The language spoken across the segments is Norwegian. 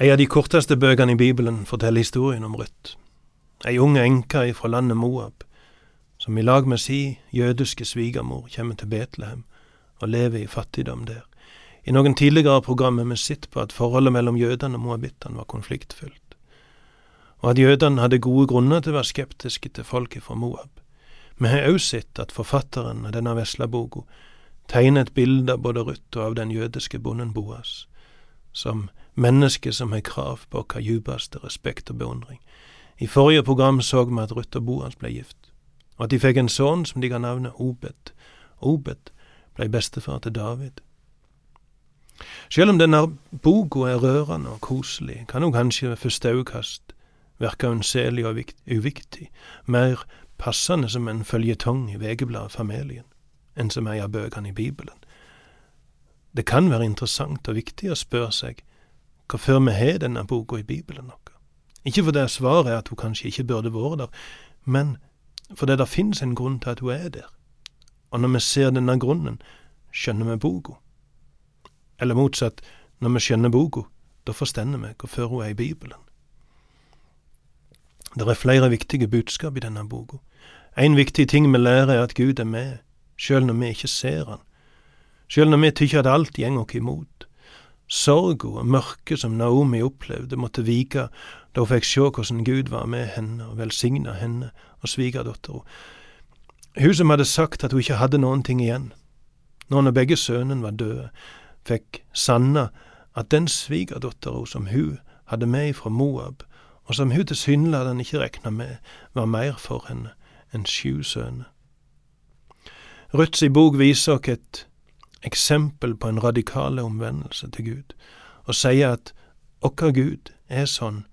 Ei av de korteste bøkene i Bibelen forteller historien om Ruth, ei ung enke fra landet Moab, som i lag med si jødiske svigermor kommer til Betlehem og lever i fattigdom der. I noen tidligere programmer vi sett på at forholdet mellom jødene og moabittene var konfliktfylt, og at jødene hadde gode grunner til å være skeptiske til folket fra Moab. Vi har òg sett at forfatteren av denne veslaboka tegner et bilde av både Ruth og av den jødiske bonden Boas, som menneske som har krav på vår djupeste respekt og beundring. I forrige program så vi at Ruth og Boas ble gift, og at de fikk en sønn som de ga navnet Obed. Obed ble bestefar til David. Selv om denne boka er rørende og koselig, kan hun kanskje ved første øyekast virke unnselig og uviktig, mer passende som en føljetong i Vegebladet Familien enn som ei av bøkene i Bibelen. Det kan være interessant og viktig å spørre seg hvorfor vi har denne boka i Bibelen vår. Ikke fordi svaret er at hun kanskje ikke burde vært der, men fordi det finnes en grunn til at hun er der. Og når vi ser denne grunnen, skjønner vi boka. Eller motsatt, når vi skjønner boka, da forstender vi hvorfor hun er i Bibelen. Det er flere viktige budskap i denne boka. En viktig ting vi lærer, er at Gud er med, sjøl når vi ikke ser Han, sjøl når vi tykker at alt gjeng oss imot. Sorga og mørket som Naomi opplevde, måtte vike da hun fikk se hvordan Gud var med henne og velsigna henne og svigerdattera. Hun som hadde sagt at hun ikke hadde noen ting igjen. Nå når begge sønnene var døde, fikk sanna at den svigerdattera som hun hadde med fra Moab, og som hun tilsynelatende ikke rekna med, var mer for henne enn sju sønner. Ruths bok viser oss et eksempel på en radikal omvendelse til Gud, og sier at okker Gud er sånn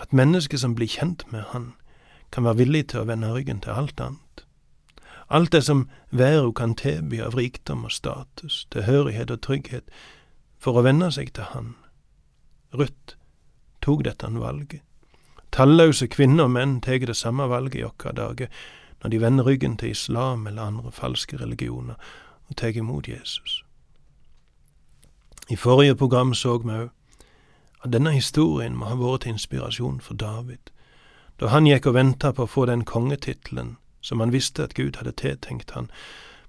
at mennesker som blir kjent med Han, kan være villig til å vende ryggen til alt annet. Alt det som verden kan tilby av rikdom og status, tilhørighet og trygghet, for å venne seg til Han. Ruth tok dette valget. Talløse kvinner og menn tar det samme valget i våre dager når de vender ryggen til islam eller andre falske religioner og tar imot Jesus. I forrige program så vi òg at denne historien må ha vært til inspirasjon for David, da han gikk og venta på å få den kongetittelen som han visste at Gud hadde tiltenkt han.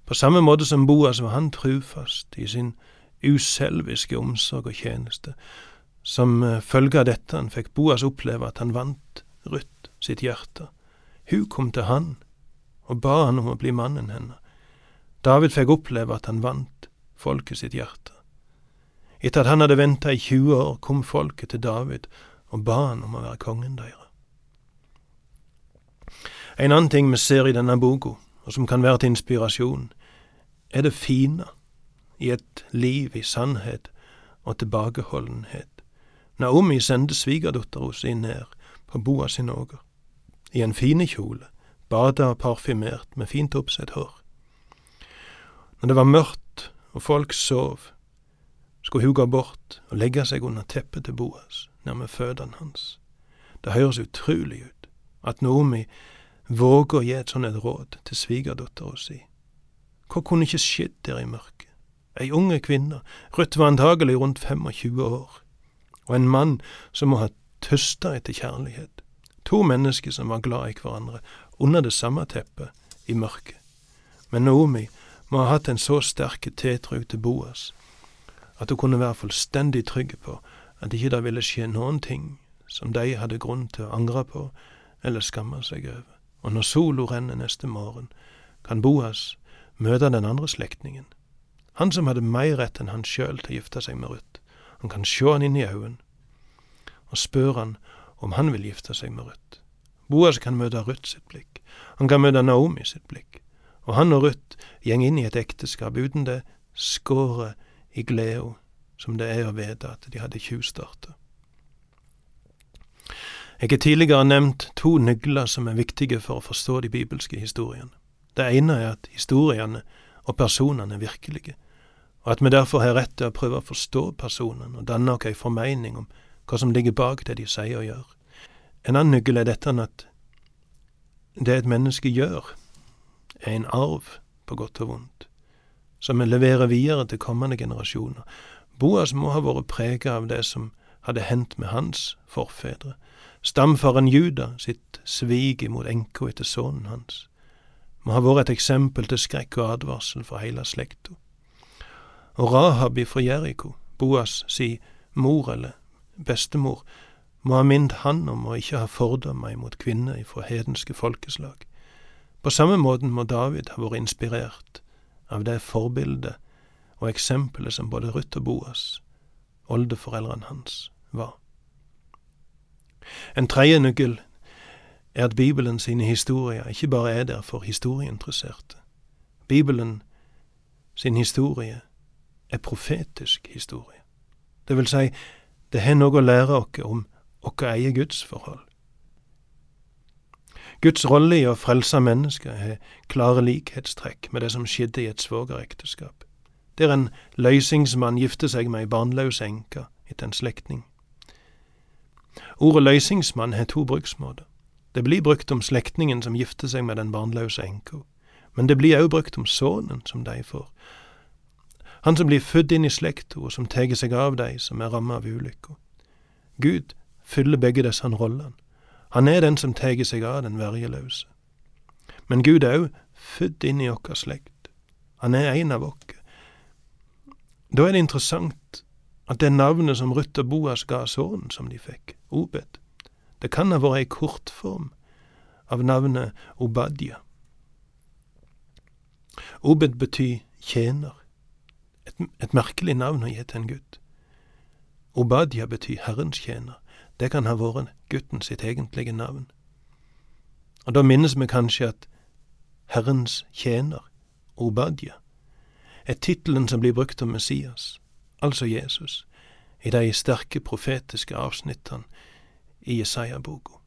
På samme måte som Boas var han trufast i sin uselviske omsorg og tjeneste. Som eh, følge av dette han fikk Boas oppleve at han vant Ruth sitt hjerte. Hun kom til han og ba han om å bli mannen henne. David fikk oppleve at han vant folket sitt hjerte. Etter at han hadde venta i 20 år, kom folket til David og ba han om å være kongen deres. En annen ting vi ser i denne boka, og som kan være til inspirasjon, er det fine i et liv i sannhet og tilbakeholdenhet. Naomi sendte svigerdattera si ned på Boas sin åger, i en fine kjole, bada parfymert med fint oppsett hår. Når det var mørkt og folk sov, skulle hun gå bort og legge seg under teppet til Boas, nærme føttene hans. Det høres utrolig ut at Naomi våger å gi et sånt råd til svigerdattera si. Hva kunne ikke skjedd der i mørket? Ei unge kvinne, Ruth var antagelig rundt 25 år, og en mann som må ha tøsta etter kjærlighet. To mennesker som var glad i hverandre, under det samme teppet, i mørket. Men Naomi må ha hatt en så sterk tiltro til Boas at hun kunne være fullstendig trygg på at ikke det ville skje noen ting som de hadde grunn til å angre på eller skamme seg over. Og når sola renner neste morgen, kan Boas møte den andre slektningen. Han som hadde mer rett enn han sjøl til å gifte seg med Ruth. Han kan sjå han inn i øynene og spørre han om han vil gifte seg med Ruth. Boas kan møte Ruth sitt blikk. Han kan møte Naomi sitt blikk. Og han og Ruth gjeng inn i et ekteskap uten det skåret i gleda som det er å vite at de hadde tjuvstarta. Jeg har tidligere nevnt to nøkler som er viktige for å forstå de bibelske historiene. Det ene er at historiene og personene er virkelige, og at vi derfor har rett til å prøve å forstå personene og danne oss ei formening om hva som ligger bak det de sier og gjør. En annen nøkkel er dette at det et menneske gjør, er en arv, på godt og vondt, som vi leverer videre til kommende generasjoner. Boas må ha vært preget av det som hadde hendt med hans forfedre, stamfaren Juda sitt svik imot enka etter sønnen hans, må ha vært et eksempel til skrekk og advarsel for heile slekta. Og Rahab ifra Jeriko, Boas si mor eller bestemor, må ha minnet han om å ikke ha fordommer imot kvinner ifra hedenske folkeslag. På samme måten må David ha vært inspirert av det forbildet og eksempelet som både Ruth og Boas, oldeforeldrene hans, var. En tredje nøkkel er at Bibelen sine historier ikke bare er der for historieinteresserte. Bibelen sin historie er profetisk historie. Det vil si, det har noe å lære oss om vårt eget gudsforhold. Guds rolle i å frelse mennesker har klare likhetstrekk med det som skjedde i et svogerekteskap, der en løysingsmann gifter seg med ei barnløs enke etter en slektning. Ordet løysingsmann har to bruksmåter. Det blir brukt om slektningen som gifter seg med den barnløse enka, men det blir òg brukt om sønnen som de får. Han som blir født inn i slekta, og som tar seg av de som er ramma av ulykka. Gud fyller begge disse rollene. Han er den som tar seg av den vergeløse. Men Gud er òg født inn i vår slekt. Han er en av oss. Da er det interessant at det navnet som Ruth og Boas ga sønnen som de fikk, Obed, det kan ha vært ei kortform av navnet Obadja. Obed betyr tjener, et, et merkelig navn å gi til en gutt. Obadja betyr Herrens tjener, det kan ha vært gutten sitt egentlige navn. Og da minnes vi kanskje at Herrens tjener, Obadja, er tittelen som blir brukt om Messias, altså Jesus, i de sterke profetiske avsnittene i Jesaja-boka.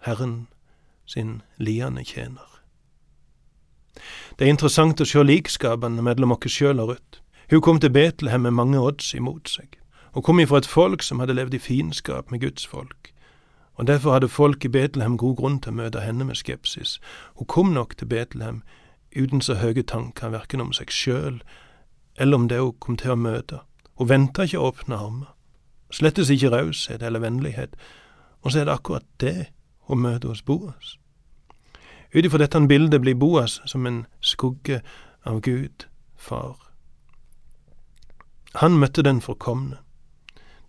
Herren sin liende tjener. Det er interessant å se likskapene mellom oss sjøl og Ruth. Hun kom til Betlehem med mange odds imot seg. Hun kom ifra et folk som hadde levd i fiendskap med Guds folk, og derfor hadde folk i Betlehem god grunn til å møte henne med skepsis. Hun kom nok til Betlehem uten så høye tanker verken om seg sjøl eller om det hun kom til å møte. Hun venta ikke åpne armer, slettes ikke raushet eller vennlighet, og så er det akkurat det hun møter hos Boas. Ut ifra dette bildet blir Boas som en skugge av Gud, far. Han møtte den forkomne,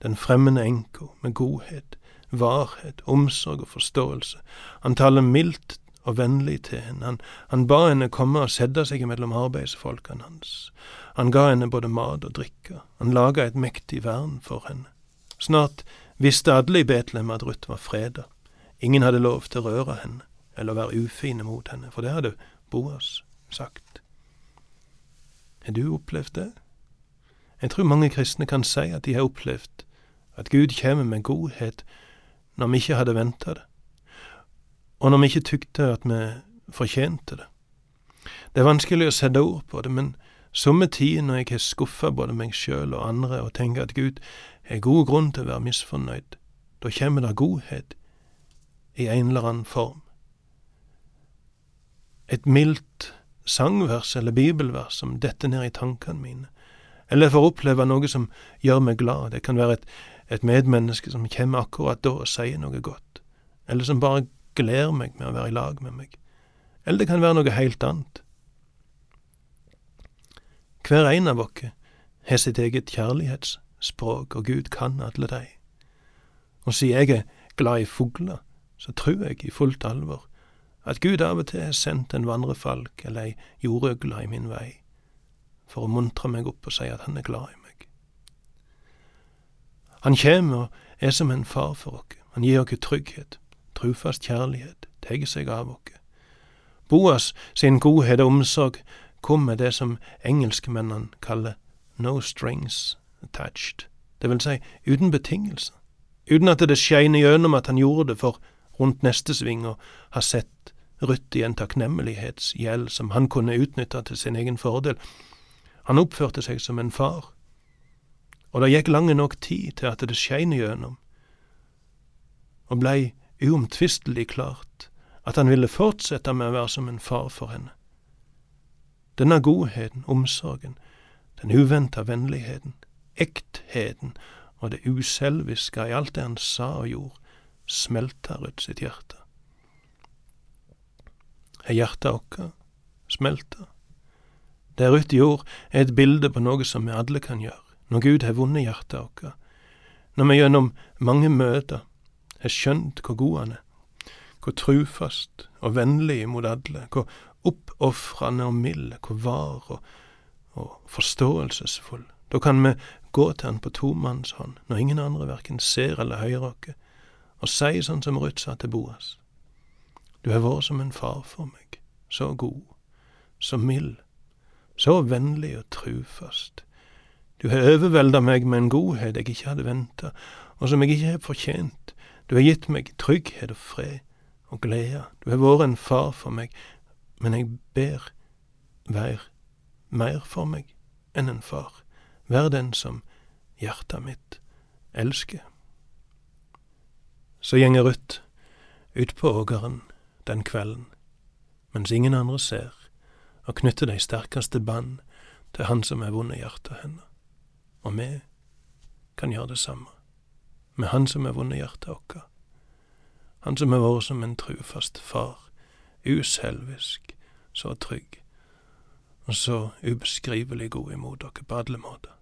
den fremmede enka med godhet, varhet, omsorg og forståelse. Han taler mildt og vennlig til henne. Han, han ba henne komme og sette seg mellom arbeidsfolkene hans. Han ga henne både mat og drikke. Han laga et mektig vern for henne. Snart visste alle i Betlehem at Ruth var freda. Ingen hadde lov til å røre henne eller være ufine mot henne, for det hadde Boas sagt. Har du opplevd det? Jeg tror mange kristne kan si at de har opplevd at Gud kommer med godhet når vi ikke hadde venta det, og når vi ikke tykte at vi fortjente det. Det er vanskelig å sette ord på det, men somme tider når jeg har skuffa både meg sjøl og andre og tenker at Gud har god grunn til å være misfornøyd, da kommer det godhet i en eller annen form. Et mildt sangvers eller bibelvers som detter ned i tankene mine, eller jeg får oppleve noe som gjør meg glad. Det kan være et, et medmenneske som kommer akkurat da og sier noe godt, eller som bare gleder meg med å være i lag med meg. Eller det kan være noe helt annet. Hver en av oss har sitt eget kjærlighetsspråk, og Gud kan alle de. Og siden jeg er glad i fugler, så tror jeg i fullt alvor at Gud av og til har sendt en vandrefalk eller ei jordøgle i min vei for å muntre meg opp og si at han er glad i meg. Han kjem og er som en far for oss. Han gir oss trygghet, trufast kjærlighet, tar seg av oss. Boas sin godhet og omsorg kom med det som engelskmennene kaller no strings attached, det vil si uten betingelser, uten at det skein gjennom at han gjorde det for rundt neste sving å ha sett Ruth i en takknemlighetsgjeld som han kunne utnytta til sin egen fordel. Han oppførte seg som en far, og det gikk lange nok tid til at det skein gjennom, og blei uomtvistelig klart at han ville fortsette med å være som en far for henne. Denne godheten, omsorgen, den uventa vennligheten, ektheten og det uselviske i alt det han sa og gjorde, smelta Ruth sitt hjerte. Er hjertet vårt smelta? Det Ruth gjorde, er et bilde på noe som vi alle kan gjøre, når Gud har vunnet hjertet vårt, når vi gjennom mange møter har skjønt hvor god han er, hvor trufast og vennlig mot alle, hvor oppofrende og mild, hvor var og, og forståelsesfull. Da kan vi gå til han på tomannshånd, når ingen andre verken ser eller hører oss, og si sånn som Ruth sa til Boas. Du har vært som en far for meg, så god, så mild, så vennlig og trufast. Du har overvelda meg med en godhet jeg ikke hadde venta, og som jeg ikke har fortjent. Du har gitt meg trygghet og fred og glede. Du har vært en far for meg, men jeg ber, vær mer for meg enn en far. Vær den som hjertet mitt elsker. Så gjenger Ruth ut på ågeren den kvelden, mens ingen andre ser, og knytter de sterkeste band til Han som har vunnet hjertet hennes. Og vi kan gjøre det samme, med Han som har vunnet hjertet vårt. Han som har vært som en trufast far, uselvisk, så trygg, og så ubeskrivelig god imot dere på alle måter.